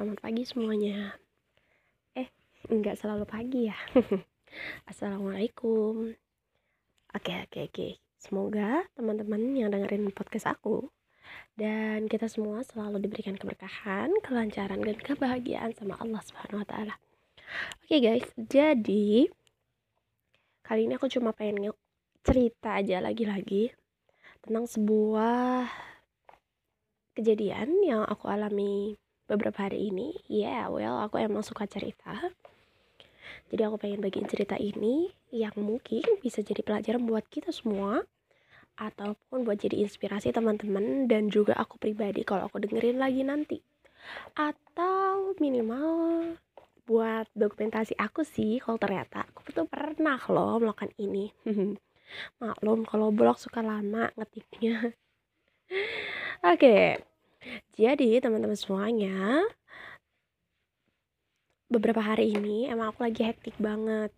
selamat pagi semuanya. Eh, enggak selalu pagi ya. Assalamualaikum. Oke, oke, oke. Semoga teman-teman yang dengerin podcast aku dan kita semua selalu diberikan keberkahan, kelancaran dan kebahagiaan sama Allah Subhanahu wa taala. Oke guys, jadi kali ini aku cuma pengen cerita aja lagi-lagi tentang sebuah kejadian yang aku alami beberapa hari ini ya yeah, well aku emang suka cerita. Jadi aku pengen bagiin cerita ini yang mungkin bisa jadi pelajaran buat kita semua ataupun buat jadi inspirasi teman-teman dan juga aku pribadi kalau aku dengerin lagi nanti. Atau minimal buat dokumentasi aku sih kalau ternyata aku tuh pernah loh melakukan ini. Maklum kalau blog suka lama ngetiknya. Oke okay. Jadi teman-teman semuanya, beberapa hari ini emang aku lagi hektik banget.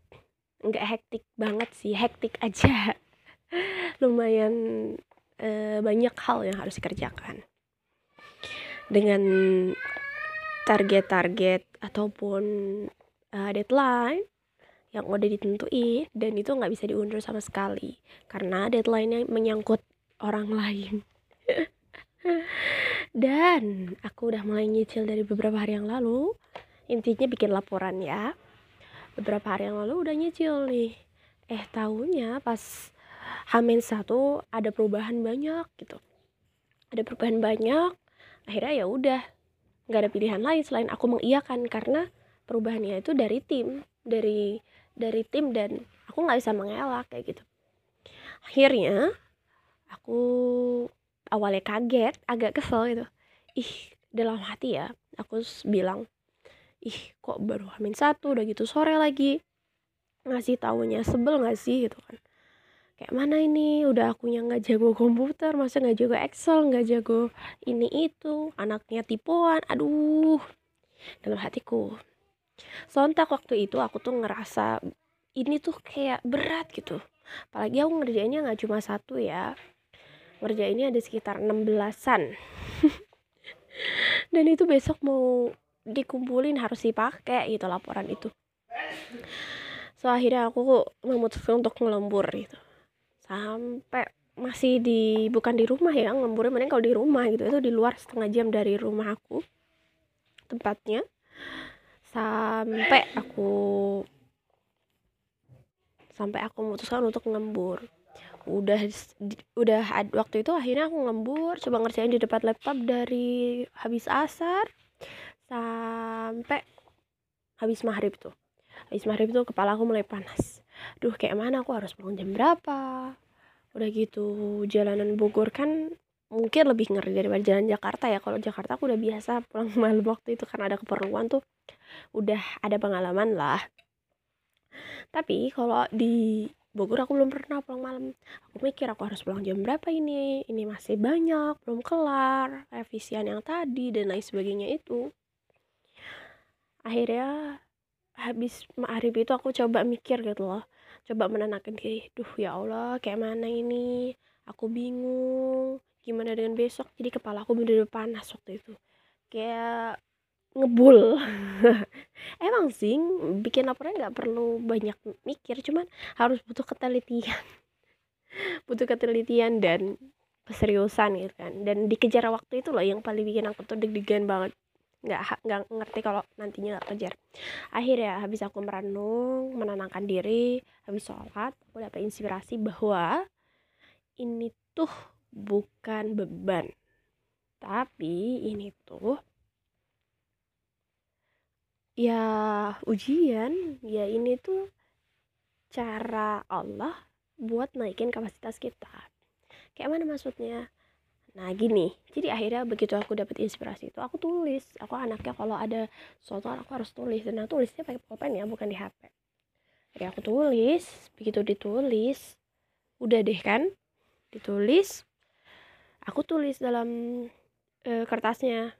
Nggak hektik banget sih, hektik aja. Lumayan e, banyak hal yang harus dikerjakan. Dengan target-target ataupun e, deadline yang udah ditentuin dan itu nggak bisa diundur sama sekali karena deadline-nya menyangkut orang lain. Dan aku udah mulai nyicil dari beberapa hari yang lalu. Intinya bikin laporan ya. Beberapa hari yang lalu udah nyicil nih. Eh tahunya pas Hamin satu ada perubahan banyak gitu. Ada perubahan banyak. Akhirnya ya udah nggak ada pilihan lain selain aku mengiyakan karena perubahannya itu dari tim, dari dari tim dan aku nggak bisa mengelak kayak gitu. Akhirnya aku awalnya kaget agak kesel gitu. Ih dalam hati ya aku bilang ih kok baru hamin satu udah gitu sore lagi. Ngasih taunya sebel gak sih? Gitu kan. Kayak mana ini? Udah akunya nggak jago komputer masa nggak jago Excel nggak jago ini itu anaknya tipuan. Aduh dalam hatiku. Sontak waktu itu aku tuh ngerasa ini tuh kayak berat gitu. Apalagi aku ngerjainnya nggak cuma satu ya ini ada sekitar 16-an dan itu besok mau dikumpulin harus dipakai gitu laporan itu. So akhirnya aku memutuskan untuk ngelembur gitu. Sampai masih di bukan di rumah ya ngelemburnya mending kalau di rumah gitu. Itu di luar setengah jam dari rumah aku tempatnya. Sampai aku sampai aku memutuskan untuk ngembur udah udah waktu itu akhirnya aku ngembur coba ngerjain di depan laptop dari habis asar sampai habis maghrib tuh. Habis maghrib tuh kepala aku mulai panas. Duh kayak mana aku harus pulang jam berapa? Udah gitu jalanan Bogor kan mungkin lebih ngeri daripada jalan Jakarta ya. Kalau Jakarta aku udah biasa pulang malam waktu itu karena ada keperluan tuh udah ada pengalaman lah. Tapi kalau di Bogor aku belum pernah pulang malam. Aku mikir aku harus pulang jam berapa ini? Ini masih banyak belum kelar revisian yang tadi dan lain sebagainya itu. Akhirnya habis ma'arif itu aku coba mikir gitu loh. Coba menenangkan diri. Duh ya Allah kayak mana ini? Aku bingung. Gimana dengan besok? Jadi kepala aku bener-bener panas waktu itu. Kayak ngebul. Emang sih bikin laporan nggak perlu banyak mikir cuman harus butuh ketelitian. Butuh ketelitian dan keseriusan gitu kan. Dan dikejar waktu itu loh yang paling bikin aku tuh deg-degan banget. Nggak nggak ngerti kalau nantinya nggak kejar. Akhirnya habis aku merenung menenangkan diri habis sholat aku dapat inspirasi bahwa ini tuh bukan beban. Tapi ini tuh ya ujian ya ini tuh cara Allah buat naikin kapasitas kita. Kayak mana maksudnya? Nah gini jadi akhirnya begitu aku dapat inspirasi itu aku tulis. Aku anaknya kalau ada suatu aku harus tulis. Dan aku tulisnya pakai pulpen ya bukan di HP jadi aku tulis. Begitu ditulis udah deh kan? Ditulis aku tulis dalam uh, kertasnya.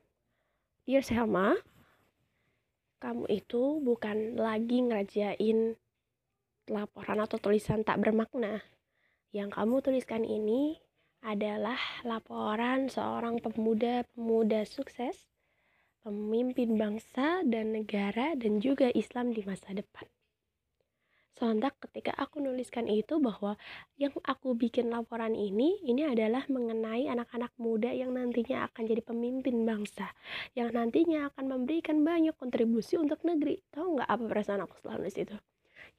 Dear Selma kamu itu bukan lagi ngerjain laporan atau tulisan tak bermakna. Yang kamu tuliskan ini adalah laporan seorang pemuda-pemuda sukses pemimpin bangsa dan negara dan juga Islam di masa depan. Sontak ketika aku nuliskan itu bahwa yang aku bikin laporan ini, ini adalah mengenai anak-anak muda yang nantinya akan jadi pemimpin bangsa. Yang nantinya akan memberikan banyak kontribusi untuk negeri. Tahu nggak apa perasaan aku setelah nulis itu?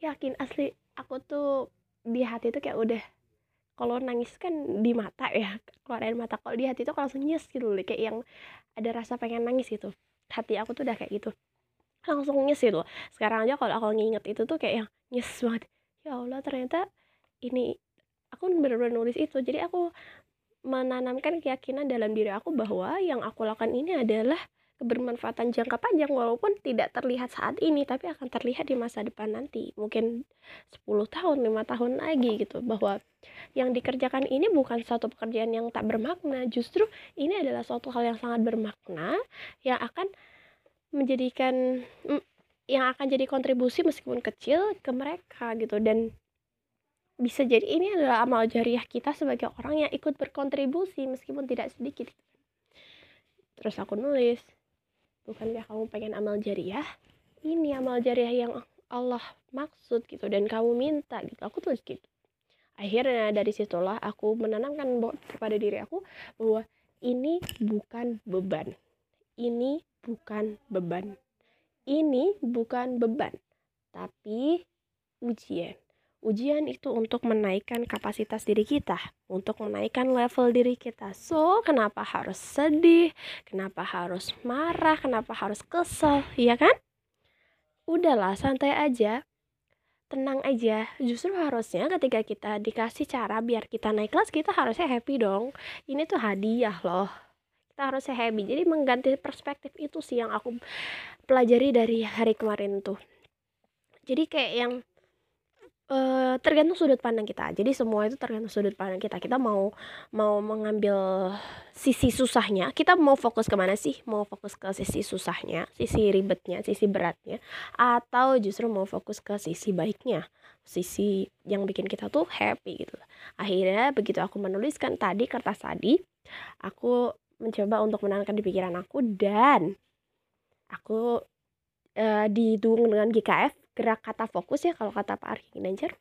Yakin asli aku tuh di hati tuh kayak udah kalau nangis kan di mata ya keluar air mata kalau di hati tuh langsung nyes gitu loh kayak yang ada rasa pengen nangis gitu hati aku tuh udah kayak gitu langsung nyes gitu sekarang aja kalau aku nginget itu tuh kayak yang nyes banget. Ya Allah ternyata ini aku bener-bener nulis itu. Jadi aku menanamkan keyakinan dalam diri aku bahwa yang aku lakukan ini adalah kebermanfaatan jangka panjang walaupun tidak terlihat saat ini tapi akan terlihat di masa depan nanti. Mungkin 10 tahun lima tahun lagi gitu bahwa yang dikerjakan ini bukan suatu pekerjaan yang tak bermakna. Justru ini adalah suatu hal yang sangat bermakna yang akan menjadikan yang akan jadi kontribusi meskipun kecil ke mereka gitu. Dan bisa jadi ini adalah amal jariah kita sebagai orang yang ikut berkontribusi meskipun tidak sedikit. Terus aku nulis bukankah kamu pengen amal jariah? Ini amal jariah yang Allah maksud gitu dan kamu minta gitu. Aku tulis gitu. Akhirnya dari situlah aku menanamkan kepada diri aku bahwa ini bukan beban. Ini bukan beban. Ini bukan beban, tapi ujian. Ujian itu untuk menaikkan kapasitas diri kita, untuk menaikkan level diri kita. So, kenapa harus sedih? Kenapa harus marah? Kenapa harus kesel? Iya kan? Udahlah, santai aja. Tenang aja. Justru harusnya ketika kita dikasih cara biar kita naik kelas, kita harusnya happy dong. Ini tuh hadiah loh kita harus happy. Jadi mengganti perspektif itu sih yang aku pelajari dari hari kemarin tuh. Jadi kayak yang uh, tergantung sudut pandang kita. Jadi semua itu tergantung sudut pandang kita. Kita mau mau mengambil sisi susahnya kita mau fokus ke mana sih? Mau fokus ke sisi susahnya sisi ribetnya sisi beratnya atau justru mau fokus ke sisi baiknya sisi yang bikin kita tuh happy gitu. Akhirnya begitu aku menuliskan tadi kertas tadi aku mencoba untuk menanamkan di pikiran aku dan aku uh, didukung dengan GKF gerak kata fokus ya kalau kata Pak Arki Ginanjar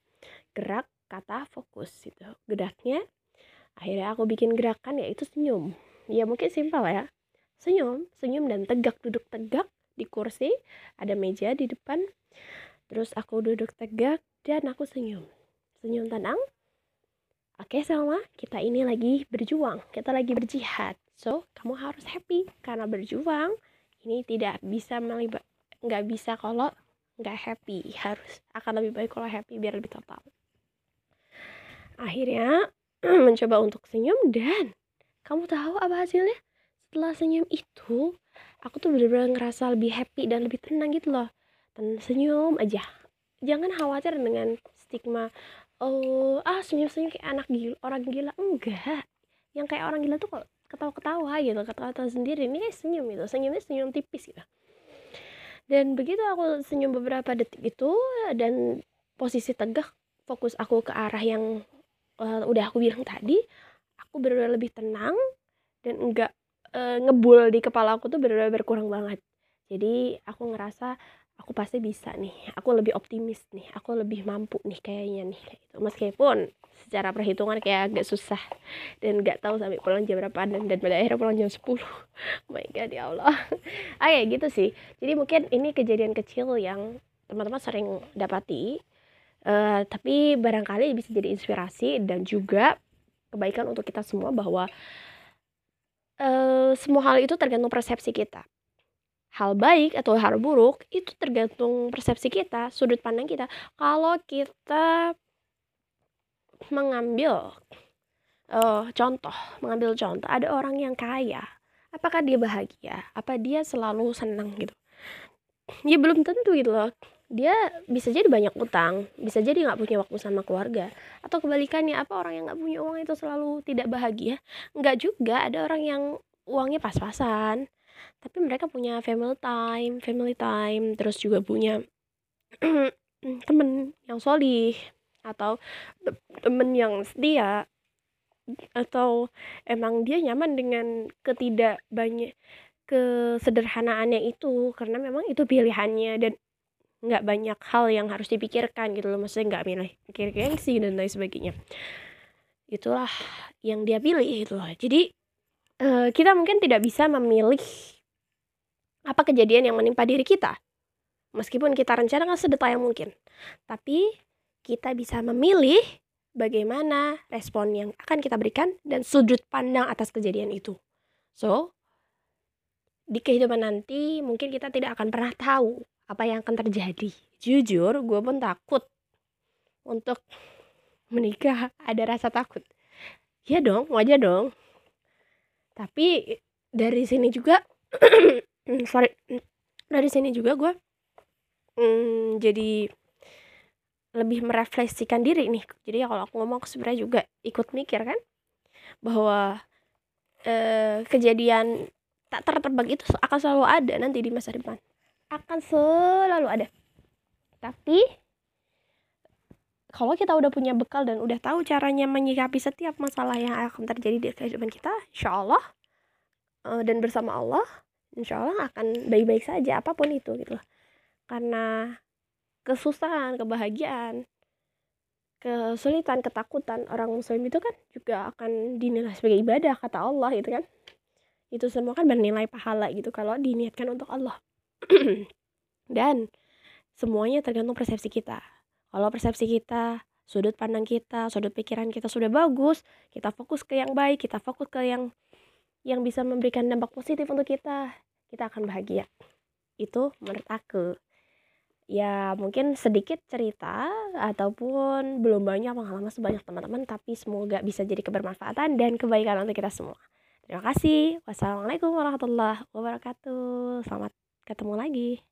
gerak kata fokus itu geraknya akhirnya aku bikin gerakan yaitu senyum. Ya mungkin simpel ya. Senyum senyum dan tegak duduk tegak di kursi ada meja di depan. Terus aku duduk tegak dan aku senyum. Senyum tenang. Oke Salma kita ini lagi berjuang. Kita lagi berjihad So, kamu harus happy karena berjuang. Ini tidak bisa melibat nggak bisa kalau nggak happy. Harus akan lebih baik kalau happy biar lebih total. Akhirnya mencoba untuk senyum dan kamu tahu apa hasilnya? Setelah senyum itu aku tuh bener-bener ngerasa lebih happy dan lebih tenang gitu loh. Dan senyum aja. Jangan khawatir dengan stigma oh ah senyum-senyum kayak anak gila orang gila. Enggak. Yang kayak orang gila tuh kok ketawa-ketawa gitu ketawa-ketawa sendiri. Ini senyum gitu senyumnya senyum tipis gitu. Dan begitu aku senyum beberapa detik itu dan posisi tegak fokus aku ke arah yang uh, udah aku bilang tadi aku benar-benar lebih tenang dan enggak uh, ngebul di kepala aku tuh benar-benar berkurang banget. Jadi aku ngerasa aku pasti bisa nih. Aku lebih optimis nih. Aku lebih mampu nih kayaknya nih kayak gitu. Meskipun secara perhitungan kayak agak susah dan nggak tahu sampai pulang jam berapa dan, dan pada akhirnya pulang jam 10 oh my god ya Allah. Oke okay, gitu sih. Jadi mungkin ini kejadian kecil yang teman-teman sering dapati. Uh, tapi barangkali bisa jadi inspirasi dan juga kebaikan untuk kita semua bahwa uh, semua hal itu tergantung persepsi kita hal baik atau hal buruk itu tergantung persepsi kita, sudut pandang kita. Kalau kita mengambil uh, contoh, mengambil contoh, ada orang yang kaya, apakah dia bahagia? Apa dia selalu senang gitu? Ya belum tentu gitu loh. Dia bisa jadi banyak utang, bisa jadi nggak punya waktu sama keluarga, atau kebalikannya apa orang yang nggak punya uang itu selalu tidak bahagia? Nggak juga, ada orang yang uangnya pas-pasan, tapi mereka punya family time family time terus juga punya temen yang solih atau temen yang setia atau emang dia nyaman dengan ketidak banyak kesederhanaannya itu karena memang itu pilihannya dan nggak banyak hal yang harus dipikirkan gitu loh maksudnya nggak milih pikir gengsi dan lain sebagainya. Itulah yang dia pilih itu loh. Jadi uh, kita mungkin tidak bisa memilih apa kejadian yang menimpa diri kita. Meskipun kita rencanakan sedetail mungkin. Tapi kita bisa memilih bagaimana respon yang akan kita berikan dan sudut pandang atas kejadian itu. So di kehidupan nanti mungkin kita tidak akan pernah tahu apa yang akan terjadi. Jujur gue pun takut untuk menikah. Ada rasa takut. Ya dong wajar dong tapi dari sini juga sorry dari sini juga gue hmm, jadi lebih merefleksikan diri nih. Jadi ya kalau aku ngomong sebenarnya juga ikut mikir kan bahwa eh, kejadian tak tertebak itu akan selalu ada nanti di masa depan. Akan selalu ada. Tapi kalau kita udah punya bekal dan udah tahu caranya menyikapi setiap masalah yang akan terjadi di kehidupan kita insya Allah uh, dan bersama Allah insya Allah akan baik-baik saja apa pun itu gitu karena kesusahan kebahagiaan kesulitan ketakutan orang muslim itu kan juga akan dinilai sebagai ibadah kata Allah gitu kan. Itu semua kan bernilai pahala gitu kalau diniatkan untuk Allah. Dan semuanya tergantung persepsi kita. Kalau persepsi kita, sudut pandang kita, sudut pikiran kita sudah bagus, kita fokus ke yang baik, kita fokus ke yang yang bisa memberikan dampak positif untuk kita, kita akan bahagia. Itu menurut aku. Ya mungkin sedikit cerita ataupun belum banyak pengalaman sebanyak teman-teman tapi semoga bisa jadi kebermanfaatan dan kebaikan untuk kita semua. Terima kasih. Wassalamualaikum warahmatullahi wabarakatuh. Selamat ketemu lagi.